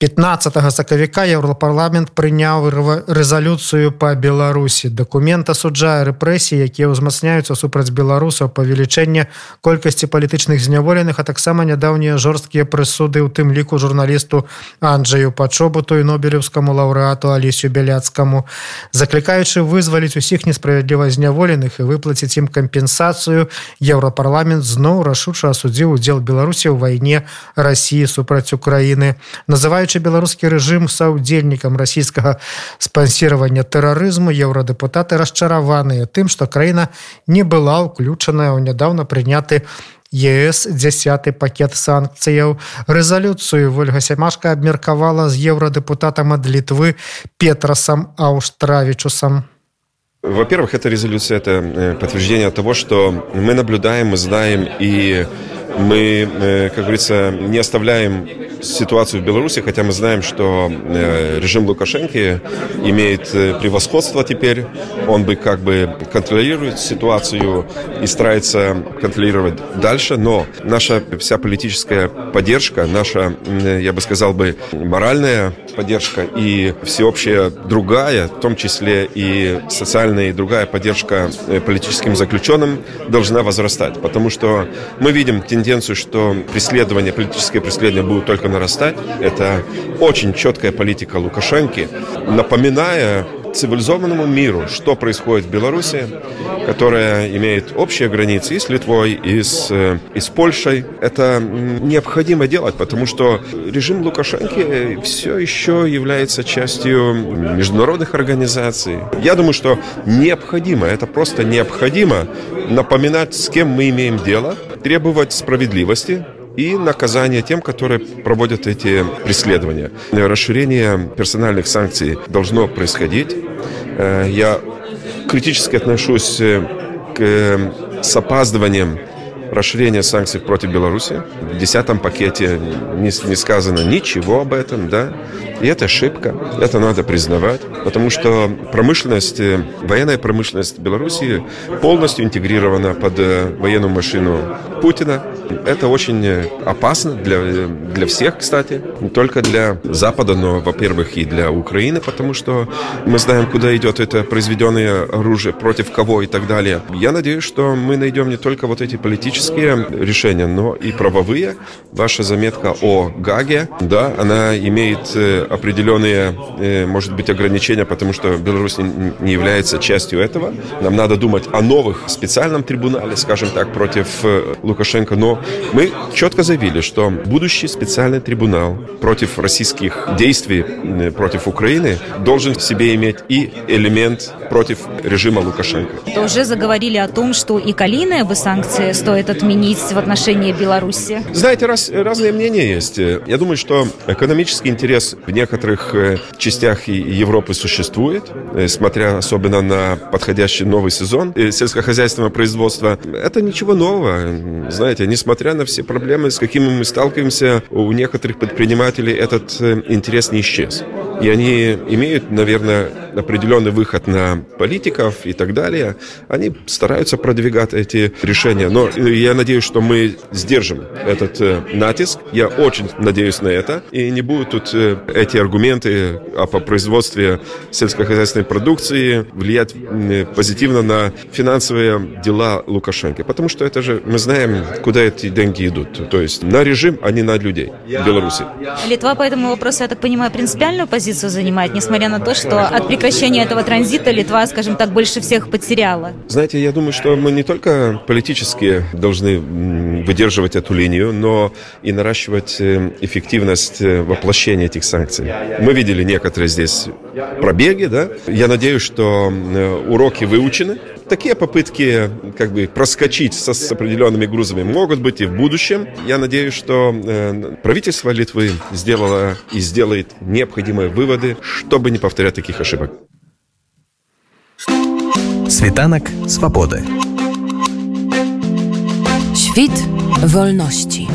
15 сакавіка еўрапарламент прыняў рэзалюцыю па беларусі дакумент асуджае рэпрэсіі якія ўзмацняюцца супраць беларусаў павелічэнне колькасці палітычных зняволеных а таксама нядаўнія жорсткія прысуды у тым ліку журналісту Анджаю пачобуту і нобелеўскаму лаўрэату алесю бяляцкаму заклікаючы вызваліць усіх несправядліва зняволеных і выплаціць ім кампенсацыю еўрапарламент зноў рашуча асудзіў удзел беларусі ў вайне рассіі супраць украіны называюць называючы беларускі рэжым саўдзельнікам расійскага спансіравання тэрарызму еўрадэпутаты расчараваныя тым што краіна не была ўключаная ў нядаўна прыняты ЕС 10 пакет санкцыяў рэзалюцыю ольга сямашка абмеркавала з еўрадэпутатам ад літвы петрасам аўстравічусам Во-первых, эта резолюция – это э, подтверждение того, что мы наблюдаем, мы знаем и мы, э, как говорится, не оставляем ситуацию в Беларуси, хотя мы знаем, что э, режим Лукашенко имеет э, превосходство теперь. Он бы как бы контролирует ситуацию и старается контролировать дальше, но наша вся политическая поддержка, наша, я бы сказал бы, моральная поддержка и всеобщая другая, в том числе и социальная и другая поддержка политическим заключенным должна возрастать, потому что мы видим тенденцию тенденцию, что преследование, политическое преследование будет только нарастать. Это очень четкая политика Лукашенко, напоминая цивилизованному миру, что происходит в Беларуси, которая имеет общие границы и с Литвой, и с, э, и с Польшей. Это необходимо делать, потому что режим Лукашенко все еще является частью международных организаций. Я думаю, что необходимо, это просто необходимо напоминать, с кем мы имеем дело, требовать справедливости, и наказание тем, которые проводят эти преследования. Расширение персональных санкций должно происходить. Э, я критически отношусь э, к э, с опаздыванием расширения санкций против Беларуси. В десятом пакете не, не сказано ничего об этом, да. И это ошибка, это надо признавать, потому что промышленность, военная промышленность Беларуси полностью интегрирована под военную машину Путина. Это очень опасно для, для всех, кстати, не только для Запада, но, во-первых, и для Украины, потому что мы знаем, куда идет это произведенное оружие, против кого и так далее. Я надеюсь, что мы найдем не только вот эти политические решения, но и правовые. Ваша заметка о Гаге, да, она имеет определенные, э, может быть, ограничения, потому что Беларусь не является частью этого. Нам надо думать о новых специальном трибунале, скажем так, против э, Лукашенко. Но мы четко заявили, что будущий специальный трибунал против российских действий э, против Украины должен в себе иметь и элемент против режима Лукашенко. Уже заговорили о том, что и калийные бы санкции стоит отменить в отношении Беларуси. Знаете, раз, разные мнения есть. Я думаю, что экономический интерес в некоторых э, частях Европы существует, э, смотря особенно на подходящий новый сезон э, сельскохозяйственного производства. Это ничего нового. Знаете, несмотря на все проблемы, с какими мы сталкиваемся, у некоторых предпринимателей этот интерес не исчез. И они имеют, наверное, определенный выход на политиков и так далее. Они стараются продвигать эти решения. Но я надеюсь, что мы сдержим этот натиск. Я очень надеюсь на это. И не будут тут эти аргументы о производстве сельскохозяйственной продукции влиять позитивно на финансовые дела Лукашенко. Потому что это же, мы знаем, куда эти деньги идут. То есть на режим, а не на людей в Беларуси. Литва по этому вопросу, я так понимаю, принципиальную позицию занимает, несмотря на то, что от прекращения этого транзита Литва, скажем так, больше всех потеряла. Знаете, я думаю, что мы не только политически должны выдерживать эту линию, но и наращивать эффективность воплощения этих санкций. Мы видели некоторые здесь пробеги, да. Я надеюсь, что э, уроки выучены. Такие попытки как бы проскочить со, с определенными грузами могут быть и в будущем. Я надеюсь, что э, правительство Литвы сделало и сделает необходимые выводы, чтобы не повторять таких ошибок. Світанак свабоды. Świt wolności.